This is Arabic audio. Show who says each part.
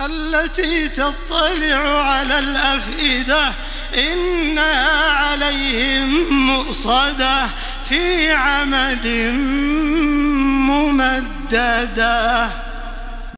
Speaker 1: التي تطلع على الأفئدة إنها عليهم مؤصدة في عمد ممددة.